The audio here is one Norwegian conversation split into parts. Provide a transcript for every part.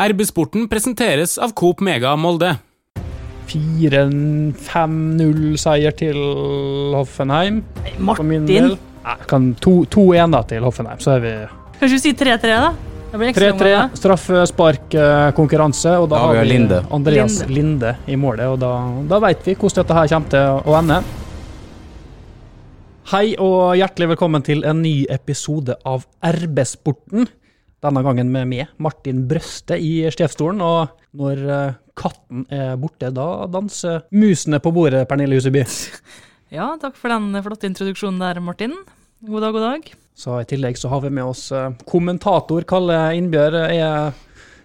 RB-sporten presenteres av Coop Mega Molde. 4-5-0-seier til Hoffenheim. Martin. Nei, kan 2-1 da til Hoffenheim, så er vi kanskje vi sier 3-3, da? Det blir ekstra 3-3. Straffesparkkonkurranse, og da har har vi Linde. Andreas Linde. Linde i målet, og da, da veit vi hvordan dette her kommer til å ende. Hei og hjertelig velkommen til en ny episode av RB-sporten. Denne gangen med meg, Martin Brøste, i sjefsstolen. Og når eh, katten er borte, da danser musene på bordet, Pernille Huseby. Ja, takk for den flotte introduksjonen der, Martin. God dag, god dag. Så I tillegg så har vi med oss eh, kommentator Kalle Innbjørg. Er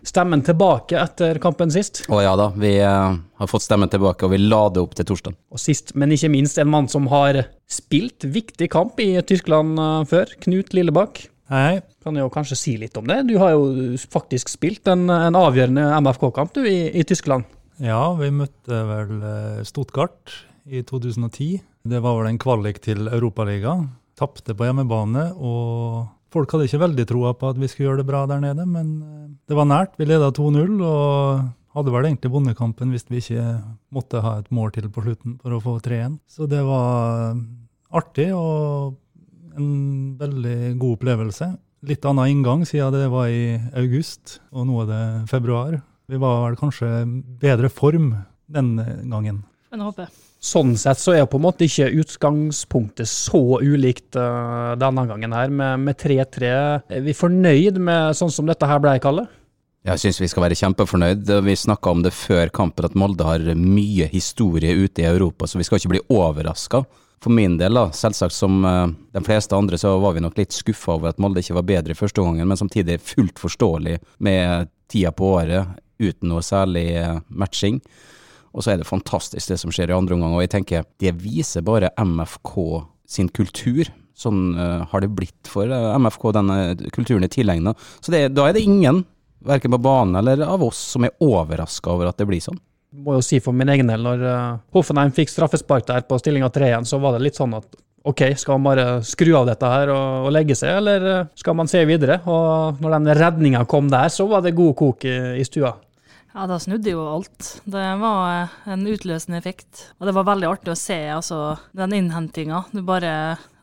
stemmen tilbake etter kampen sist? Å ja da, vi eh, har fått stemmen tilbake, og vi la det opp til torsdag. Og sist, men ikke minst, en mann som har spilt viktig kamp i Tyskland før. Knut Lillebakk. Hei, Hei. Kan jo kanskje si litt om det? Du har jo faktisk spilt en, en avgjørende MFK-kamp i, i Tyskland. Ja, vi møtte vel eh, Stuttgart i 2010. Det var vel en kvalik til Europaligaen. Tapte på hjemmebane, og folk hadde ikke veldig troa på at vi skulle gjøre det bra der nede, men eh, det var nært. Vi leda 2-0 og hadde vel egentlig vunnet hvis vi ikke måtte ha et mål til på slutten for å få 3-1. Så det var artig og en veldig god opplevelse. Litt annen inngang siden det var i august, og nå er det februar. Vi var vel kanskje bedre form den gangen. Men jeg håper. Sånn sett så er på en måte ikke utgangspunktet så ulikt eh, denne gangen her, med med 3-3. Er vi fornøyd med sånn som dette her ble, Kalle? Jeg syns vi skal være kjempefornøyd. Vi snakka om det før kampen, at Molde har mye historie ute i Europa, så vi skal ikke bli overraska. For min del, da, selvsagt som eh, de fleste andre, så var vi nok litt skuffa over at Molde ikke var bedre i første gangen, men samtidig fullt forståelig med tida på året uten noe særlig eh, matching. Og så er det fantastisk det som skjer i andre omgang, og jeg tenker det viser bare MFK sin kultur. Sånn uh, har det blitt for MFK, denne kulturen er tilegna. Så det, da er det ingen, verken på banen eller av oss, som er overraska over at det blir sånn. Må jo si for min egen del, når eh, Hoffenheim fikk straffespark der på stillinga 3-1, så var det litt sånn at OK, skal man bare skru av dette her og, og legge seg, eller eh, skal man se videre? Og når den redninga kom der, så var det god kok i, i stua. Ja, da snudde jo alt. Det var eh, en utløsende effekt. Og det var veldig artig å se altså, den innhentinga. Du bare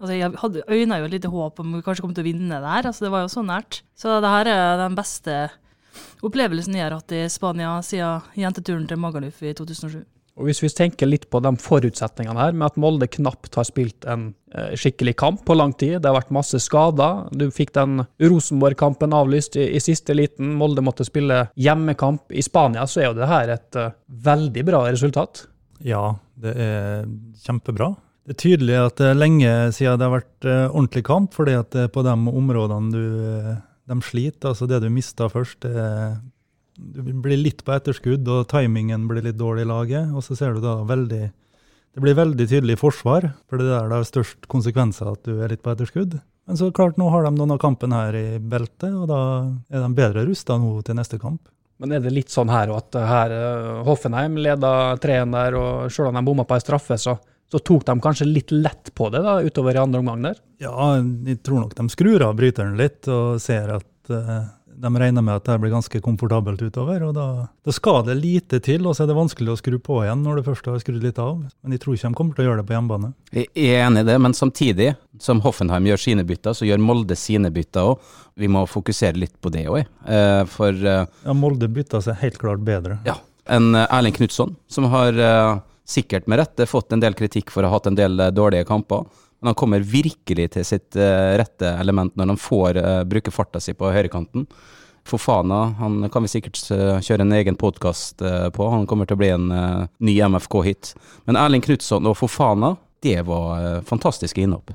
Altså, jeg hadde øyna jo et lite håp om vi kanskje kom til å vinne der. Altså, det var jo så nært. Så det her er den beste opplevelsen jeg har hatt i Spania siden jenteturen til Magaluf i 2007. Og Hvis vi tenker litt på de forutsetningene her, med at Molde knapt har spilt en eh, skikkelig kamp på lang tid, det har vært masse skader. Du fikk den Rosenborg-kampen avlyst i, i siste liten. Molde måtte spille hjemmekamp i Spania, så er jo det her et uh, veldig bra resultat. Ja, det er kjempebra. Det er tydelig at det er lenge siden det har vært uh, ordentlig kamp, fordi at på de områdene du eh, de sliter. Altså det du mista først, det du blir litt på etterskudd, og timingen blir litt dårlig i laget. Og så ser du da veldig Det blir veldig tydelig forsvar, for det er der det har størst konsekvenser at du er litt på etterskudd. Men så klart, nå har de noen av kampen her i beltet, og da er de bedre rusta nå til neste kamp. Men er det litt sånn her at eh, her eh, Hoffenheim leda 3-1 der, og selv om de bomma på ei straffe, så, så tok de kanskje litt lett på det da, utover i andre omgang der? Ja, jeg tror nok de skrur av bryteren litt og ser at uh, de regner med at det blir ganske komfortabelt utover. og da, da skal det lite til, og så er det vanskelig å skru på igjen når du først har skrudd litt av. Men jeg tror ikke de kommer til å gjøre det på hjemmebane. Jeg er enig i det, men samtidig som Hoffenheim gjør sine bytter, så gjør Molde sine bytter òg. Vi må fokusere litt på det òg, for uh, Ja, Molde bytter seg helt klart bedre. ja, en eh, Erling Knutson, som har eh, sikkert med rette fått en del kritikk for å ha hatt en del eh, dårlige kamper. Men han kommer virkelig til sitt eh, rette element når han får eh, bruke farta si på høyrekanten. Fofana han kan vi sikkert kjøre en egen podkast på. Han kommer til å bli en ny MFK-hit. Men Erling Knutson og Fofana, det var fantastiske innhopp.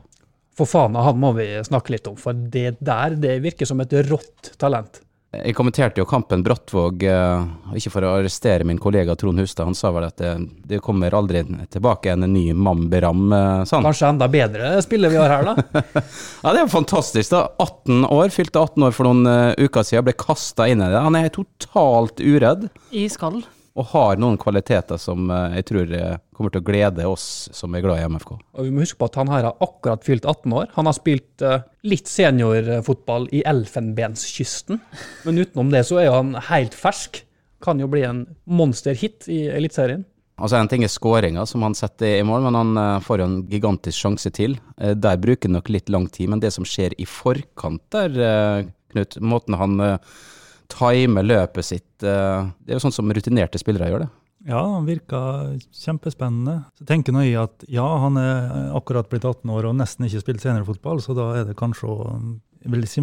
Fofana han må vi snakke litt om, for det der det virker som et rått talent. Jeg kommenterte jo kampen Brattvåg, eh, ikke for å arrestere min kollega Trond Hustad. Han sa vel at det, det kommer aldri tilbake en ny Mamberam, eh. Kanskje enda bedre spiller vi har her, da. Ja, det er jo fantastisk. da. 18 år, fylte 18 år for noen eh, uker siden, ble kasta inn i det. Han er totalt uredd. Iskald. Og har noen kvaliteter som eh, jeg tror eh, kommer til å glede oss som er glad i MFK. Og vi må huske på at han her har akkurat fylt 18 år. Han har spilt uh, litt seniorfotball i Elfenbenskysten, men utenom det så er han helt fersk. Kan jo bli en monsterhit i Eliteserien. Altså En ting er skåringa, som han setter i mål, men han får jo en gigantisk sjanse til. Der bruker han nok litt lang tid, men det som skjer i forkant der, Knut, måten han time løpet sitt. Det er jo sånn som rutinerte spillere gjør det. Ja, han virka kjempespennende. Så tenker nå jeg at ja, han er akkurat blitt 18 år og nesten ikke spilt seniorfotball, så da er det kanskje å jeg vil si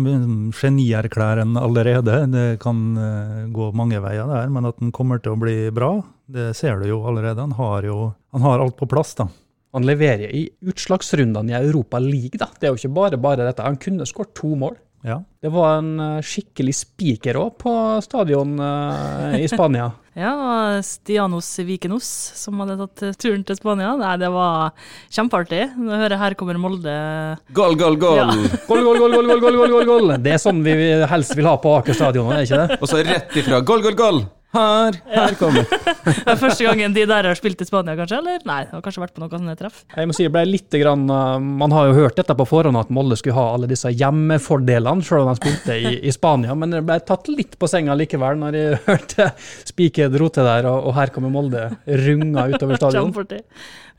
genierklæren allerede. Det kan uh, gå mange veier der, men at han kommer til å bli bra, det ser du jo allerede. Han har jo han har alt på plass, da. Han leverer i utslagsrundene i Europa League, da. Det er jo ikke bare bare dette. Han kunne skåret to mål. Ja. Det var en uh, skikkelig spiker òg på stadion uh, i Spania. ja, Stianos Vikenos som hadde tatt turen til Spania. Nei, det var kjempeartig. Nå hører jeg her kommer Molde. Goal, goal, goal! Ja. Goal, goal, goal, goal, goal, goal, goal! Det er sånn vi helst vil ha på Aker stadion, er ikke det? Og så rett ifra goal, goal, goal! Her, her kommer Det er første gangen de der har spilt i Spania, kanskje? Eller? Nei, det har kanskje vært på noen sånne treff. Jeg må si, jeg ble litt grann, uh, Man har jo hørt dette på forhånd, at Molde skulle ha alle disse hjemmefordelene, selv om de spilte i, i Spania. Men jeg ble tatt litt på senga likevel når jeg hørte Spiker dro til der, og, og her kommer Molde runga utover stadion.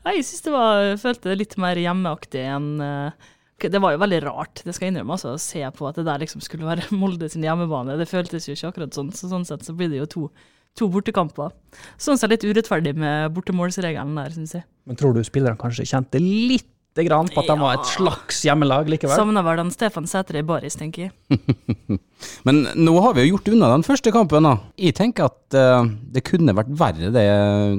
Nei, Jeg synes det var, jeg følte det litt mer hjemmeaktig enn uh, det var jo veldig rart, det skal jeg innrømme, altså, å se på at det der liksom skulle være Molde sin hjemmebane. Det føltes jo ikke akkurat sånn. Så sånn sett så blir det jo to, to bortekamper. Sånn sett litt urettferdig med bortemålsregelen der, syns jeg. Men tror du spillerne kanskje kjente litt grann på at de var et slags hjemmelag likevel? Savna vel han Stefan Sætre i baris, tenker jeg. Men nå har vi jo gjort unna den første kampen. da. Jeg tenker at uh, det kunne vært verre, det,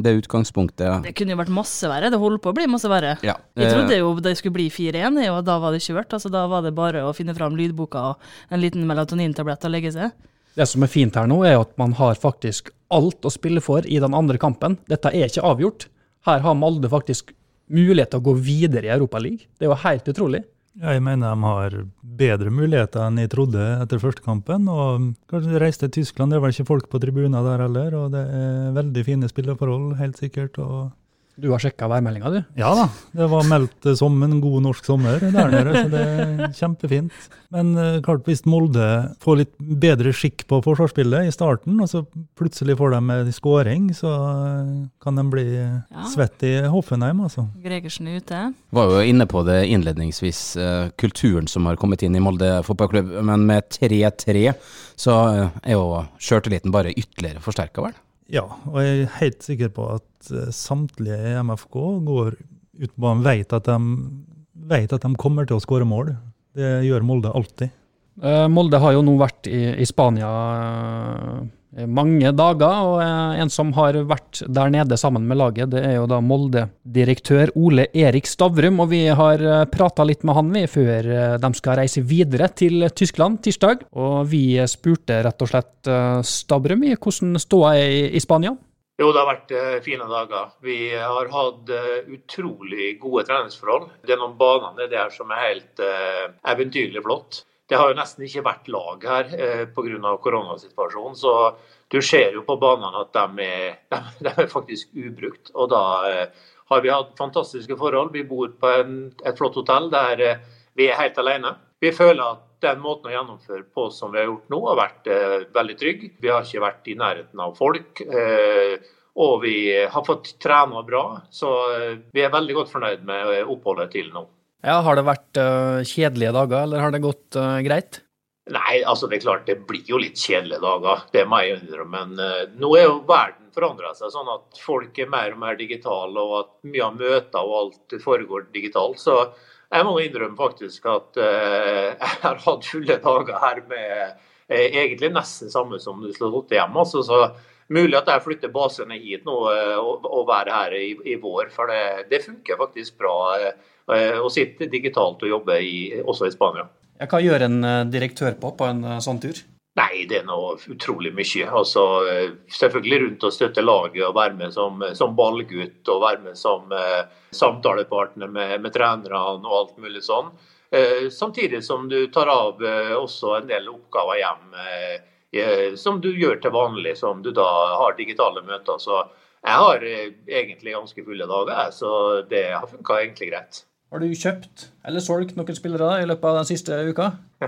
det utgangspunktet. Det kunne jo vært masse verre. Det holder på å bli masse verre. Ja. Jeg trodde eh, jo det skulle bli 4-1, og da var det kjørt. Altså, da var det bare å finne fram lydboka og en liten melatonintablett og legge seg. Det som er fint her nå, er at man har faktisk alt å spille for i den andre kampen. Dette er ikke avgjort. Her har Molde faktisk mulighet til å gå videre i Europaligaen. Det er jo helt utrolig. Jeg mener de har bedre muligheter enn jeg trodde etter første kampen. og Kanskje reise til Tyskland, det er vel ikke folk på tribuner der heller. og Det er veldig fine spilleforhold, helt sikkert. og Du har sjekka værmeldinga, du. Ja da, det var meldt som en god norsk sommer der nede, så det er kjempefint. Men eh, klart, hvis Molde får litt bedre skikk på forsvarsspillet i starten, og så plutselig får de en skåring, så eh, kan de bli Ja. svett i Hoffenheim, altså. Gregersen er ute. var jo inne på det innledningsvis, eh, kulturen som har kommet inn i Molde fotballklubb. Men med 3-3 så er jo sjøltilliten bare ytterligere forsterka, vel? Ja, og jeg er helt sikker på at eh, samtlige i MFK går ut på banen, vet at vet at de kommer til å skåre mål. Det gjør Molde alltid. Eh, Molde har jo nå vært i, i Spania mange dager, og eh, en som har vært der nede sammen med laget, det er jo da Molde-direktør Ole Erik Stavrum. Og vi har uh, prata litt med han vi før eh, de skal reise videre til Tyskland tirsdag. Og vi spurte rett og slett eh, Stavrum i hvordan ståa er i, Spania. Jo, det har vært eh, fine dager. Vi har hatt eh, utrolig gode treningsforhold. Det er noen baner der som er helt eh, eventyrlig flott. Det har jo nesten ikke vært lag her eh, pga. koronasituasjonen. Så du ser jo på banene at de er, de, er faktisk ubrukt. Og da eh, har vi hatt fantastiske forhold. Vi bor på en, et flott hotell der eh, vi er helt alene. Vi føler at den måten å gjennomføre på som vi har gjort nå, har vært eh, veldig trygg. Vi har ikke vært i nærheten av folk. Eh, og vi har fått trena bra, så vi er veldig godt fornøyd med oppholdet til nå. Ja, Har det vært uh, kjedelige dager, eller har det gått uh, greit? Nei, altså det er klart det blir jo litt kjedelige dager, det må jeg innrømme. Men uh, nå er jo verden forandra seg sånn at folk er mer og mer digitale, og at mye av møter og alt foregår digitalt. Så jeg må innrømme faktisk at jeg har hatt fulle dager her med egentlig nesten samme som du skulle hatt hjemme. Altså, så mulig at jeg flytter basene hit nå og, og være her i, i vår, for det, det funker faktisk bra eh, å sitte digitalt og jobbe i, også i Spania. Ja, hva gjør en eh, direktør på på en eh, sånn tur? Nei, det er noe utrolig mye. Altså, selvfølgelig rundt å støtte laget og være med som, som ballgutt og være med som eh, samtalepartner med, med trenerne og alt mulig sånn. Eh, samtidig som du tar av eh, også en del oppgaver hjem som du gjør til vanlig, som du da har digitale møter. Så jeg har egentlig ganske fulle dager, så det har funka egentlig greit. Har du kjøpt eller solgt noen spillere i løpet av den siste uka?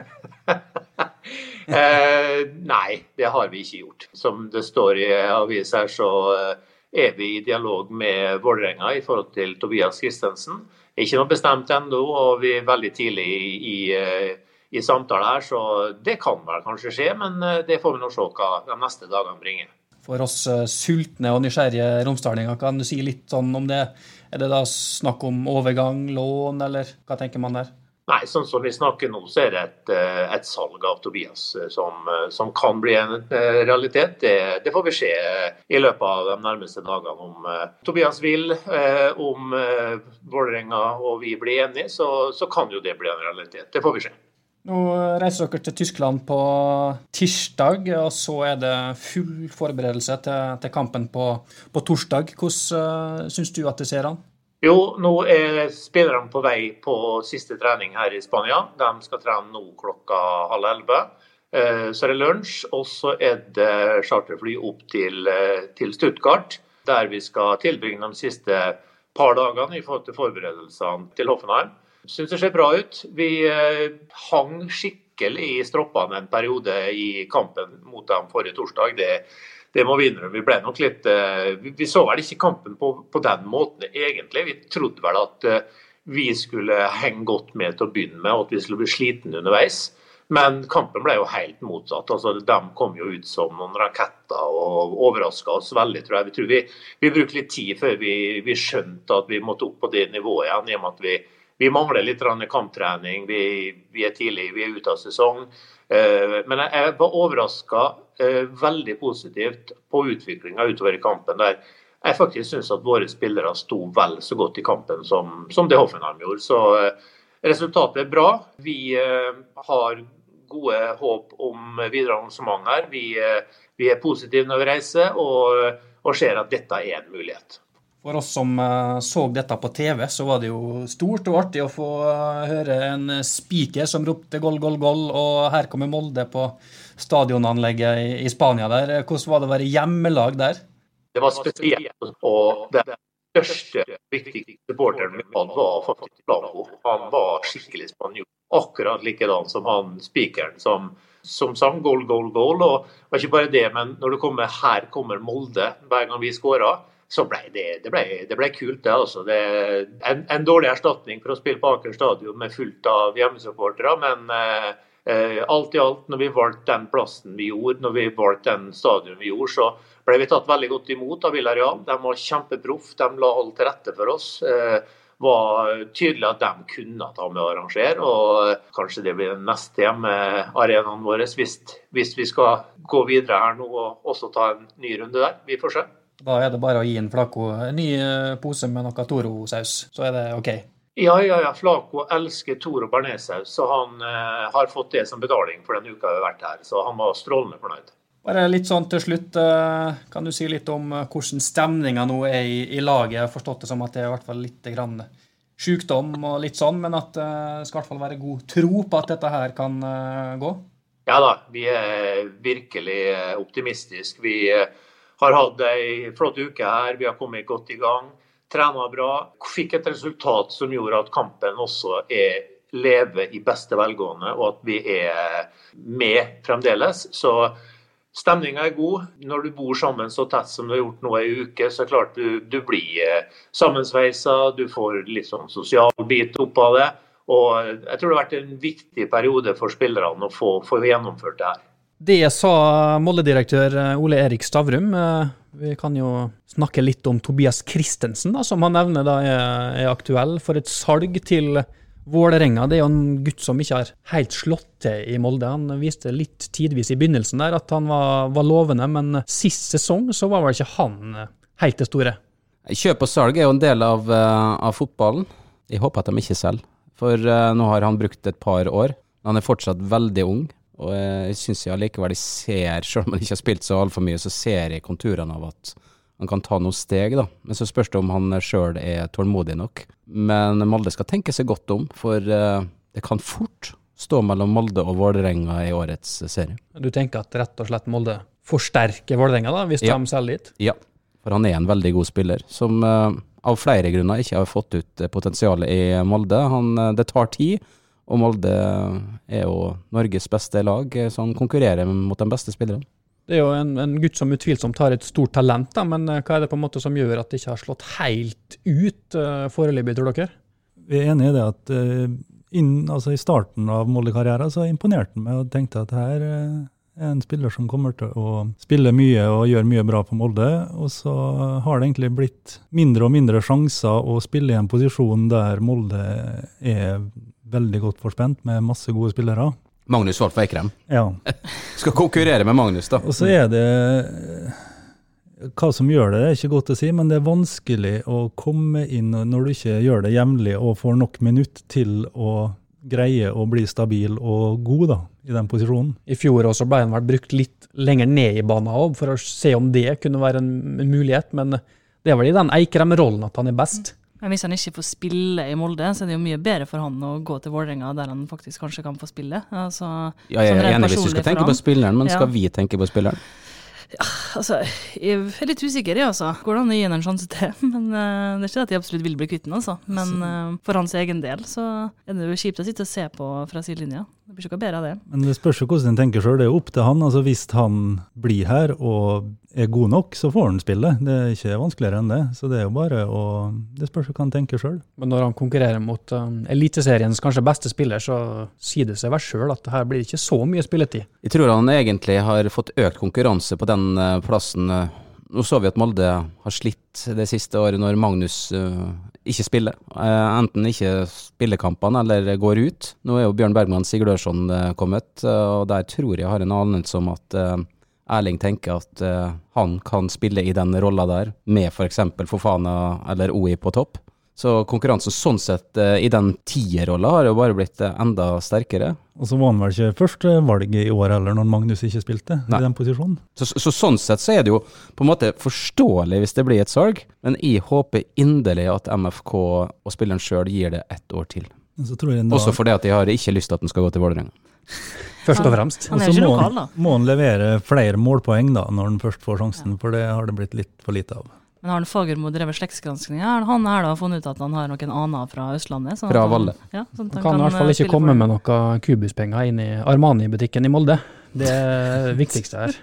eh, nei, det har vi ikke gjort. Som det står i avis her, så eh, er vi i dialog med Vålerenga i forhold til Tobias Christensen. Ikke noe bestemt ennå, og vi er veldig tidlig i, i, eh, i samtale her, så det kan vel kanskje skje. Men det får vi nå se hva de neste dagene bringer. For oss sultne og nysgjerrige romsdalinger, kan du si litt sånn om det? Er det da snakk om overgang, lån, eller hva tenker man der? Nei, sånn som vi snakker nå, så er det et, eh, et salg av Tobias eh, som, eh, som, kan bli en realitet. Det, det, får vi se i løpet av de nærmeste dagene. Om Tobias vil, om Vålerenga og vi blir enige, så, så kan jo det bli en realitet. Det får vi se. Nå reiser dere til Tyskland på tirsdag, og så er det full forberedelse til, til kampen på, på, torsdag. Hvordan uh, syns du at det ser an? Jo, nå er spillerne på vei på siste trening her i Spania. De skal trene nå klokka halv elleve. Eh, så er det lunsj, og så er det charterfly opp til, eh, til Stuttgart. Der vi skal tilbringe de siste par dagene i forhold til forberedelsene til Hoffenheim. Syns det ser bra ut. Vi eh, hang skikkelig i stroppene en periode i kampen mot dem forrige torsdag. Det det må vi innrømme. Vi ble nok litt uh, vi, så vel ikke kampen på, på, den måten egentlig. Vi trodde vel at uh, vi skulle henge godt med til å begynne med, og at vi skulle bli sliten underveis. Men kampen ble jo helt motsatt. altså De kom jo ut som noen raketter og overraska oss veldig. tror jeg. Vi tror vi, vi brukte litt tid før vi, vi, skjønte at vi måtte opp på det nivået igjen. i og med at vi, vi mangler litt kamptrening. Vi, vi er tidlig, vi er ute av sesong. Uh, men jeg, var overraska Eh, veldig positivt på utviklinga utover i kampen. der jeg faktisk syns at våre spillere sto vel så godt i kampen som, som det Hoffenheim gjorde. Så eh, resultatet er bra. Vi eh, har gode håp om videre arrangement her. Vi, vi, er positive når vi reiser og, og ser at dette er en mulighet. For oss som så dette på TV, så var det jo stort og artig å få høre en spiker som ropte 'goll, goll, goll', og her kommer Molde på stadionanlegget i, Spania der. Hvordan var det å være hjemmelag der? Det var spesielt. Og den største, viktigste supporteren min var faktisk Blanco. Han var skikkelig spanjol. Akkurat likedan som han spikeren som, som sang 'goal, goal, goal'. Og det var ikke bare det, men når det kommer 'her kommer Molde' hver gang vi skåra, så ble det, det, ble, det ble kult, det. altså. Det, en, en, dårlig erstatning for å spille på Aker stadion med fullt av hjemmesupportere, men eh, Eh, alt i alt, når vi valgte den plassen vi gjorde, når vi valgte den stadion vi gjorde, så ble vi tatt veldig godt imot av Villareal. De var kjempeproff, de la alt til rette for oss. Eh, var tydelig at de kunne ta med å arrangere. og Kanskje det blir den neste hjemmearenaen vår hvis, hvis vi skal gå videre her nå og også ta en ny runde der. Vi får se. Da er det bare å gi en Flaco en ny eh, pose med noe Toro-saus, så er det OK? Ja, ja, ja. Flaco elsker Toro bearnéssaus, så han eh, har fått det som betaling for den uka vi har vært her. Så han var strålende fornøyd. Bare litt sånn til slutt, eh, kan du si litt om eh, hvordan stemninga nå er i, i, laget? Jeg har forstått det som at det er i hvert fall litt grann sykdom og litt sånn, men at det skal i hvert fall være god tro på at dette her kan gå? Ja da, vi er virkelig optimistiske. Vi har hatt ei flott uke her, vi har kommet godt i gang trena bra. Fikk et resultat som gjorde at kampen også er lever i beste velgående, og at vi er med fremdeles. Så stemninga er god. Når du bor sammen så tett som du har gjort nå ei uke, så er det klart du, du blir eh, sammensveisa, du får litt sånn sosial bit opp av det. Og jeg tror det har vært en viktig periode for spillerne å få, få gjennomført det her. Det sa Molde-direktør Ole Erik Stavrum. Eh, vi kan jo snakke litt om Tobias Christensen, da, som han nevner da er, er aktuell for et salg til Vålerenga. Det er jo en gutt som ikke har helt slått til i Molde. Han viste litt tidvis i begynnelsen der at han var, var lovende, men sist sesong så var vel ikke han helt det store. Kjøp og salg er jo en del av, uh, av fotballen. Jeg håper at de ikke selger, for nå har han brukt et par år. Han er fortsatt veldig ung. Og jeg syns jeg allikevel ser, selv om han ikke har spilt så altfor mye, så ser jeg konturene av at han kan ta noen steg, da. Men så spørs det om han sjøl er tålmodig nok. Men Molde skal tenke seg godt om, for uh, det kan fort stå mellom Molde og Vålerenga i årets serie. Du tenker at rett og slett Molde forsterker Vålerenga, da, hvis Ja. de selger dit? Ja, for han er en veldig god spiller, som eh, av flere grunner ikke har fått ut eh, potensialet i Molde. Han, eh, det tar tid, og Molde er jo Norges beste lag, eh, så han konkurrerer mot de beste spillerne. Det er jo en, en gutt som utvilsomt har et stort talent, da, men eh, hva er det på en måte som gjør at det ikke har slått helt ut uh, foreløpig, tror dere? Vi er enig i det at uh, inn, altså i starten av Molde-karrieren så imponerte han meg og tenkte at her uh, er en spiller som kommer til å spille mye og gjøre mye bra på Molde. Og så har det egentlig blitt mindre og mindre sjanser å spille i en posisjon der Molde er veldig godt forspent med masse gode spillere. Magnus Wolff Eikrem Ja. skal konkurrere med Magnus, da. Og så er det Hva som gjør det, er ikke godt å si, men det er vanskelig å komme inn når du ikke gjør det jevnlig og får nok minutt til å greie å bli stabil og god da, i den posisjonen. I fjor også ble han vel brukt litt lenger ned i banen òg, for å se om det kunne være en, en mulighet, men det er vel i den Eikrem-rollen at han er best. Men hvis han ikke får spille i Molde, så er det jo mye bedre for han å gå til Vålerenga, der han faktisk kanskje kan få spille. Altså, Ja, jeg er enig hvis du skal tenke på spilleren, men Ja. skal vi tenke på spilleren? Altså, jeg er litt usikker, jeg, altså. Går det an å gi ham en sjanse til? Men uh, Det er ikke at jeg absolutt vil bli kvitt ham, altså. Men uh, for hans egen del så er det jo kjipt å sitte og se på fra sidelinja. Det blir ikke bedre av det. Men det spørs jo hvordan en tenker sjøl. Det er jo opp til han. altså Hvis han blir her og er god nok, så får han spille. Det er ikke vanskeligere enn det. Så det er jo bare å Det spørs jo hva han tenker sjøl. Men når han konkurrerer mot uh, Eliteseriens kanskje beste spiller, så sier det seg vel sjøl at det her blir ikke så mye spilletid. Jeg tror han egentlig har fått økt konkurranse på den uh, plassen. Uh, Nå så vi at Molde har slitt det siste året når Magnus eh, ikke spiller. Eh, enten ikke spiller kampene eller går ut. Nå er jo Bjørn Bergman Sigurdørsson eh, kommet, eh, og der tror jeg har en anelse om at Erling tenker at han kan spille i den rolla der, med f.eks. Fofana eller OI på topp. Så konkurransen sånn sett eh, i den tierrolla har jo bare blitt eh, enda sterkere. Og så var han vel ikke først valg i år heller, når Magnus ikke spilte Nei. i den posisjonen. Så, så sånn sett så er det jo på en måte forståelig hvis det blir et salg, men jeg håper inderlig at MFK og spilleren sjøl gir det ett år til. Men Så tror jeg da, Også fordi at de har ikke lyst til at den skal gå til Vålerenga. Først og fremst. Han og er så ikke må, lokal, da. må han levere flere målpoeng da, når han først får sjansen, for det har det blitt litt for lite av. Men har Fagermo drevet slektsgranskning? Har han her da funnet ut at han har noen aner fra Østlandet? sånn Fra Valle. Ja, sånn Han kan, kan i hvert fall eh, ikke komme med noe kubuspenger inn i Armani-butikken i Molde. Det er det viktigste her.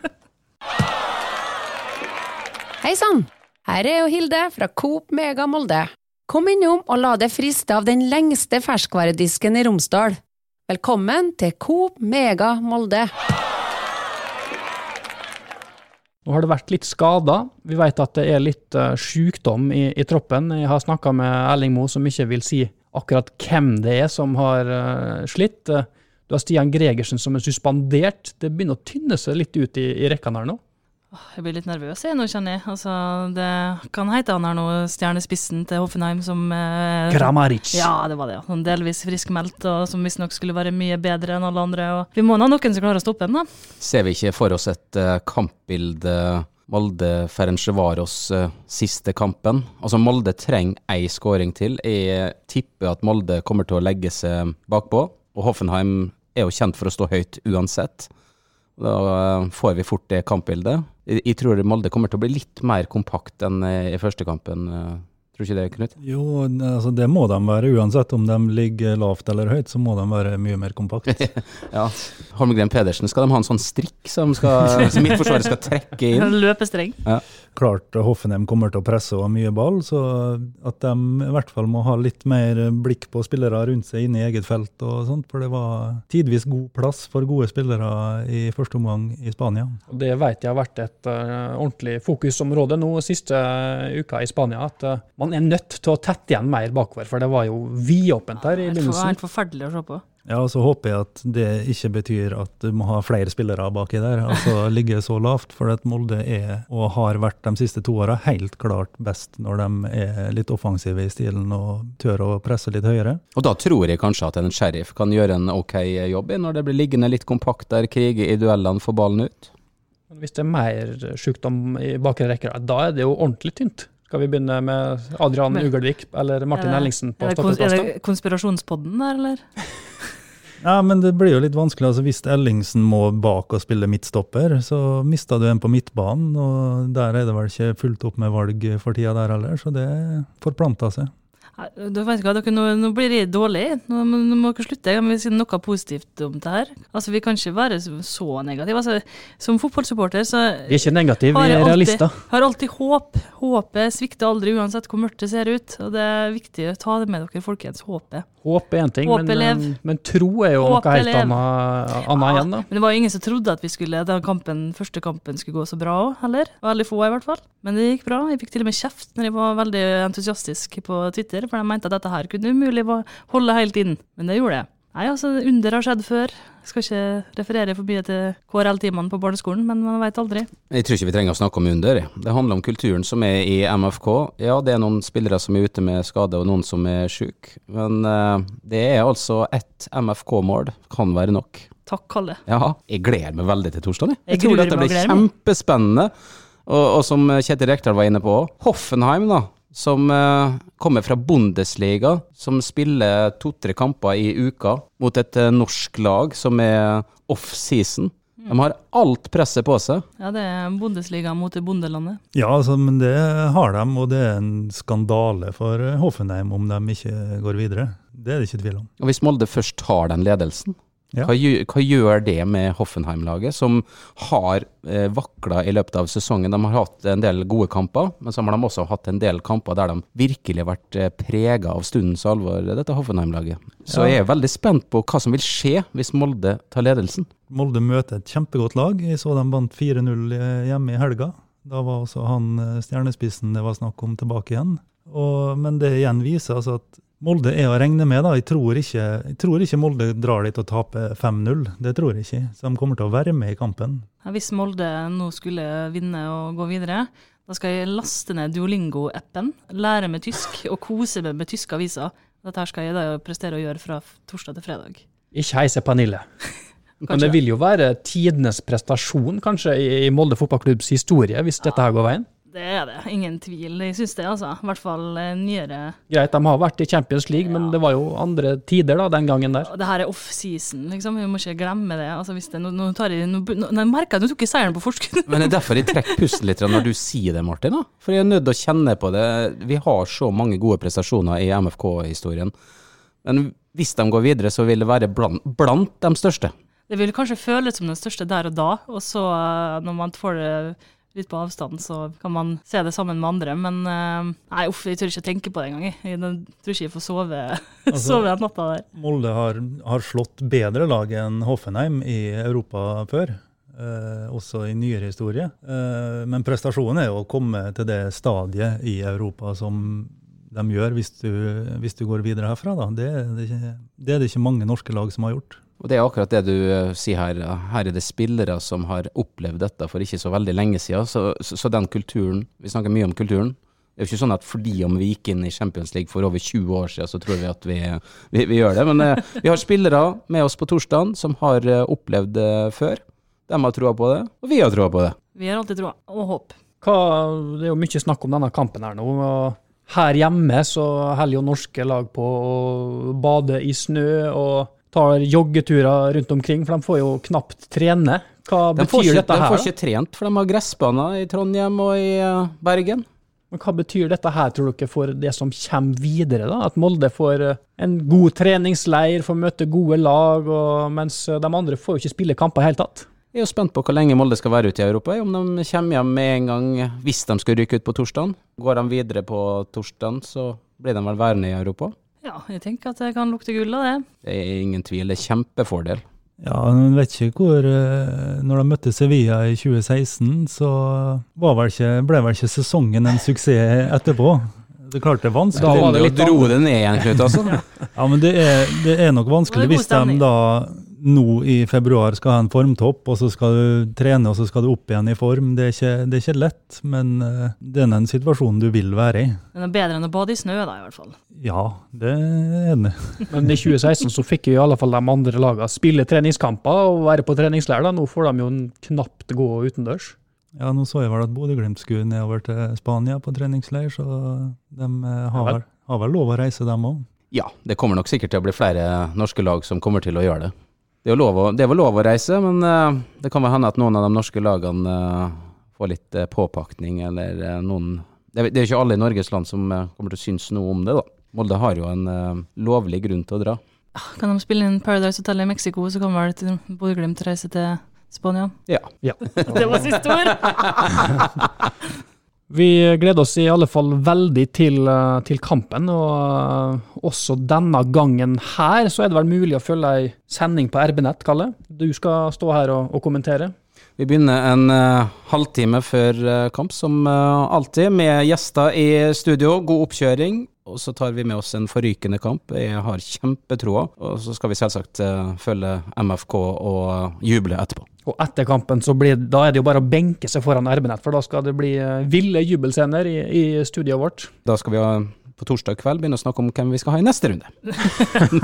Hei sann! Her er jo Hilde fra Coop Mega Molde. Kom innom og la deg friste av den lengste ferskvaredisken i Romsdal. Velkommen til Coop Mega Molde. Nå har det vært litt skader. Vi vet at det er litt uh, sykdom i, i troppen. Jeg har snakka med Erling Moe, som ikke vil si akkurat hvem det er som har uh, slitt. Du har Stian Gregersen som er suspendert. Det begynner å tynne seg litt ut i, i rekkene her nå. Jeg blir litt nervøs jeg nå, kjenner jeg. Altså, det kan hete han her nå, stjernespissen til Hoffenheim, som eh, Kramaric. Ja, det var det. ja. Delvis friskmeldt, og som visstnok skulle være mye bedre enn alle andre. Og vi må nå ha noen som klarer å stoppe dem, da. Ser vi ikke for oss et uh, kampbilde Molde Ferencvaros uh, siste kampen? Altså Molde trenger ei skåring til. Jeg tipper at Molde kommer til å legge seg bakpå, og Hoffenheim er jo kjent for å stå høyt uansett. Da uh, får vi fort det kampbildet. Jeg, tror Molde kommer til å bli litt mer kompakt enn eh, i første kampen. eh. Tror ikke det, Knut? Jo, altså det må de være. Uansett om de ligger lavt eller høyt, så må de være mye mer kompakt. Ja. Holmgren Pedersen, skal de ha en sånn strikk som, skal, som midtforsvaret skal trekke inn? Løpestreng. Klart Hoffenheim kommer til å presse og ha mye ball, så at de i hvert fall må ha litt mer blikk på spillere rundt seg inne i eget felt og sånt, for det var tidvis god plass for gode spillere i første omgang i Spania. Det vet jeg har vært et uh, ordentlig fokusområde nå siste uka i Spania. At uh, man er nødt til å tette igjen mer bakover, for det var jo vidåpent her i Det var helt forferdelig å se på. Ja, og så håper jeg at det ikke betyr at du må ha flere spillere baki der, altså ligge så lavt, for at Molde er, og har vært de siste to åra, helt klart best når de er litt offensive i stilen og tør å presse litt høyere. Og da tror jeg kanskje at en sheriff kan gjøre en ok jobb når det blir liggende litt kompakt der, krige i duellene, få ballen ut. Hvis det er mer sykdom i bakre rekker, da er det jo ordentlig tynt. Skal vi begynne med Adrian Ugelvik eller Martin Ellingsen på stoppeplass? er det konspirasjonspodden der, eller? Ja, men det blir jo litt vanskelig. altså Hvis Ellingsen må bak og spille midtstopper, så mister du en på midtbanen. Og der er det vel ikke fullt opp med valg for tida der heller, så det forplanta seg. Nei, Du vet ikke hva, dere, nå, nå blir det dårlig. Nå, må- nå må dere slutte. Jeg må si noe positivt om det her. Altså, Vi kan ikke være så- negative. Altså, som fotballsupporter så Vi er ikke negative, vi er alltid, realister. har alltid håp. Håpet svikter aldri, uansett hvor mørkt det ser ut. Og det er viktig å ta det med dere, folkens. Håpet. Håp er én ting, men, men, men tro er jo Håp noe helt annet igjen. da. Men det var jo ingen som trodde at vi skulle, den kampen, første kampen skulle gå så bra òg, heller. Veldig få, i hvert fall. Men det gikk bra. Jeg fikk til og med kjeft når jeg var veldig entusiastisk på Twitter, for de mente at dette her kunne umulig holde helt inn. Men det gjorde jeg. Nei, altså, under har skjedd før. Jeg skal ikke referere for mye til KRL-timene på barneskolen, men man veit aldri. Jeg tror ikke vi trenger å snakke om under. Det handler om kulturen som er i MFK. Ja, det er noen spillere som er ute med skade, og noen som er syke. Men uh, det er altså ett MFK-mål. Kan være nok. Takk, Kalle. Ja, jeg gleder meg veldig til torsdag. Jeg, Jeg jeg tror dette blir kjempespennende. Og, og som Kjetil Rekdal var inne på, Hoffenheim, da. Som eh, kommer fra Bundesliga, som spiller to-tre kamper i uka mot et eh, norsk lag som er off-season. De har alt presset på seg. Ja, det er Bundesliga mot det bondelandet. Ja, altså, men det har de, og det er en skandale for eh, Hoffenheim om de ikke går videre. Det er det ikke tvil om. Og hvis Molde først tar den ledelsen. Hva, gjør, hva gjør det med Hoffenheim-laget, som har eh, vakla i løpet av sesongen? De har hatt en del gode kamper, men så har de også hatt en del kamper der de virkelig har vært eh, prega av stundens alvor, dette Hoffenheim-laget. Så Ja. jeg er veldig spent på hva som vil skje hvis Molde tar ledelsen. Molde møter et kjempegodt lag. Jeg så de vant 4-0 hjemme i helga. Da var også han eh, stjernespissen det var snakk om, tilbake igjen. Og, men det igjen viser altså at Molde er å regne med. da. Jeg tror ikke, jeg tror ikke Molde drar dit og taper 5-0. Det tror jeg ikke. Så de kommer til å være med i kampen. Hvis Molde nå skulle vinne og gå videre, da skal jeg laste ned Duolingo-appen, lære meg tysk og kose meg med tyske aviser. Dette skal jeg da prestere å gjøre fra torsdag til fredag. Ikke heise Pernille. Men det vil jo være tidenes prestasjon, kanskje, i Molde fotballklubbs historie, hvis dette her går veien. Det er det, ingen tvil. Jeg syns det, altså. I hvert fall eh, nyere. Greit, de har vært i Champions League, men det var jo andre tider da, den gangen der. Det her er off-season, liksom. Vi må ikke glemme det. Altså, hvis det nå, nå tar jeg, nå, nå, merker jeg at du tok ikke seieren på forskudd. Men det er derfor jeg trekker pusten litt når du sier det, Martin. da. For jeg er nødt til å kjenne på det. Vi har så mange gode prestasjoner i MFK-historien. Men hvis de går videre, så vil det være blant, blant de største. Det vil kanskje føles som den største der og da, og så eh, når man får det litt på avstand, så kan man se det sammen med andre. Men eh, nei, uff, jeg tør ikke tenke på det engang. jeg. Jeg tror ikke jeg får sove, Altså- sove den natta der. Molde har, har slått bedre lag enn Hoffenheim i Europa før. Eh, også i nyere historie. Eh, men prestasjonen er jo å komme til det stadiet i Europa som de gjør hvis du, hvis du går videre herfra. Da. Det, det, det er det ikke mange norske lag som har gjort. Og det er akkurat det du eh, sier her. Her er det spillere som har opplevd dette for ikke så veldig lenge siden. Så, så, så den kulturen Vi snakker mye om kulturen. Det er jo ikke sånn at fordi om vi gikk inn i Champions League for over 20 år siden, så tror vi at vi, vi, vi gjør det. Men eh, vi har spillere med oss på torsdag som har eh, opplevd det før. De har troa på det, og vi har troa på det. Vi har alltid troa, og håp. Hva, det er jo mye snakk om denne kampen her nå. og Her hjemme så holder jo norske lag på å bade i snø og tar joggeturer rundt omkring, for de får jo knapt trene. Hva De betyr ikke, dette de får ikke trent, for de har gressbaner i Trondheim og i eh, Bergen. Men hva betyr dette her, tror dere, for det som kommer videre? da? At Molde får eh, en god treningsleir, får møte gode lag, mens eh, de andre får jo ikke spille kamper i hele tatt. Jeg er jo spent på hvor lenge Molde skal være ute i Europa. Om de kommer hjem med en gang hvis de skal rykke ut på torsdag. Går de videre på torsdag, så blir de vel værende i Europa. Ja, jeg tenker at det kan lukte gull av det. Det er ingen tvil. Det er kjempefordel. Ja, men vet ikke hvor eh, Når de møtte Sevilla i 2016, så var vel ikke, ble vel ikke sesongen en suksess etterpå. Det klarte klart det er vanskelig. Da var det litt dro det ned igjen, Knut, altså. Ja, men det er, det er nok vanskelig hvis de da nå i februar skal ha en formtopp, og så skal du trene, og så skal du opp igjen i form. Det er ikke, det er ikke lett, men eh, det er en situasjon du vil være i. Men det er bedre enn å bade i snø, da, i hvert fall. Ja, det er det. Men i 2016 så fikk jo i alle fall de andre lagene spille treningskamper og være på treningsleir. da. Nå får de jo knapt gå utendørs. Ja, nå så jeg vel at Bodø-Glimt skulle nedover til Spania på treningsleir, så de eh, har, vel, har vel lov å reise, dem òg. Ja, det kommer nok sikkert til å bli flere norske lag som kommer til å gjøre det. Det er, lov å, det er vel lov å reise, men uh, det kan vel hende at noen av de norske lagene uh, får litt uh, påpakning, eller noen Det er det er jo ikke alle i Norges land som kommer til å synes noe om det, da. Molde har jo en lovlig grunn til å dra. Kan de spille inn Paradise Hotel i Mexico, så kan vel Bodø-Glimt reise til Spania. Ja. Det var siste ord! Vi gleder oss i alle fall veldig til, eh, til kampen, og eh, også denne gangen her så er det vel mulig å følge ei sending på RB-nett, Kalle. Du skal stå her og, og kommentere. Vi begynner en uh, halvtime før uh, kamp, som uh, alltid, med gjester i studio. God oppkjøring. Og så tar vi med oss en forrykende kamp. Jeg har kjempetroa. Og så skal vi selvsagt eh, følge MFK og eh, juble etterpå. Og etter kampen så blir, da er det jo bare å benke seg foran RB-nett, for da skal det bli eh, ville jubelscener i, i studioet vårt. Da skal vi ha, på torsdag kveld begynne å snakke om hvem vi skal ha i neste runde.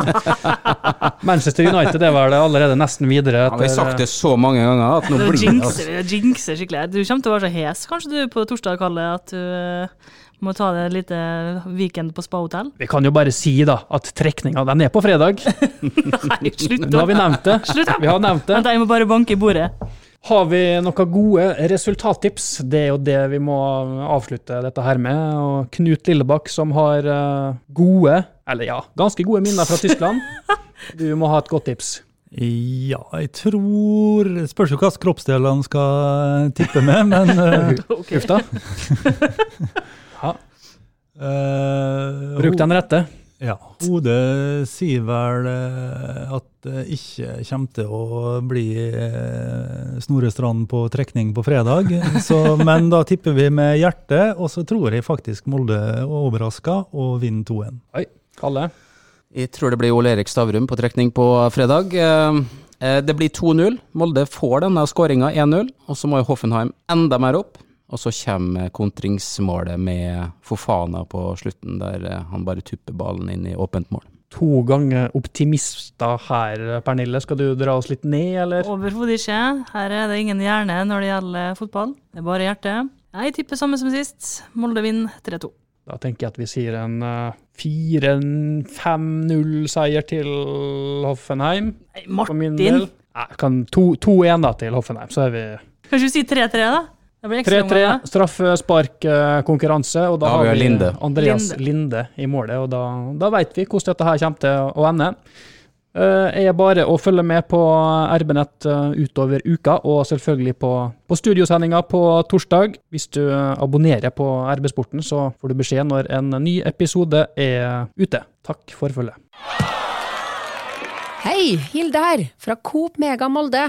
Manchester United er vel allerede nesten videre. Har vi sagt det så mange ganger at nå blir det altså. jinxer, jinxer skikkelig. Du kommer til å være så hes kanskje du på torsdag, Kalle, at du eh, må ta det en liten weekend på spahotell. Vi kan jo bare si da at trekninga den er på fredag. Nei, slutt Nå har vi nevnt det. Slutt da! Vi har nevnt det. Vent, jeg må bare banke i bordet. Har vi noen gode resultattips? Det er jo det vi må avslutte dette her med. Og Knut Lillebakk som har eh, gode, eller ja, ganske gode minner fra Tyskland. Du må ha et godt tips. Ja, jeg tror det Spørs jo hvilke kroppsdeler han skal tippe med, men uh, Ok. Uff da. Ja, Uh, bruk den rette. Ja, hodet sier vel eh, at det ikke kommer til å bli Snorestrand Snorre Strand på trekning på fredag. Så, men da tipper vi med hjertet, og så tror jeg faktisk Molde overrasker og vinner 2-1. Oi, Kalle. Jeg tror det blir Ole Erik Stavrum på trekning på fredag. Eh, eh, Det blir 2-0. Molde får denne skåringa 1-0, og så må jo Hoffenheim enda mer opp. Og så kommer kontringsmålet med Fofana på slutten, der eh, han bare tupper ballen inn i åpent mål. To ganger optimister her, Pernille. Skal du dra oss litt ned, eller? Overhodet ikke. Her er det ingen hjerne når det gjelder fotball. Det er bare hjertet. Jeg tipper samme som sist. Molde vinner 3-2. Da tenker jeg at vi sier en eh, 4-5-0-seier til Hoffenheim. Nei, Martin! Nei, kan 2-1 da til Hoffenheim, så er vi Kanskje du sier 3-3, da? Det blir ekstra 3-3, straffesparkkonkurranse, og da, Da har vi Linde. Andreas Linde. Linde. i målet, og da, da vet vi hvordan dette her kommer til å ende. Jeg er bare å følge med på RB-nett eh, utover uka, og selvfølgelig på, på studiosendinga på torsdag. Hvis du eh, abonnerer på RB-sporten, så får du beskjed når en ny episode er ute. Takk for følget. Hei, Hilde her, fra Coop Mega Molde.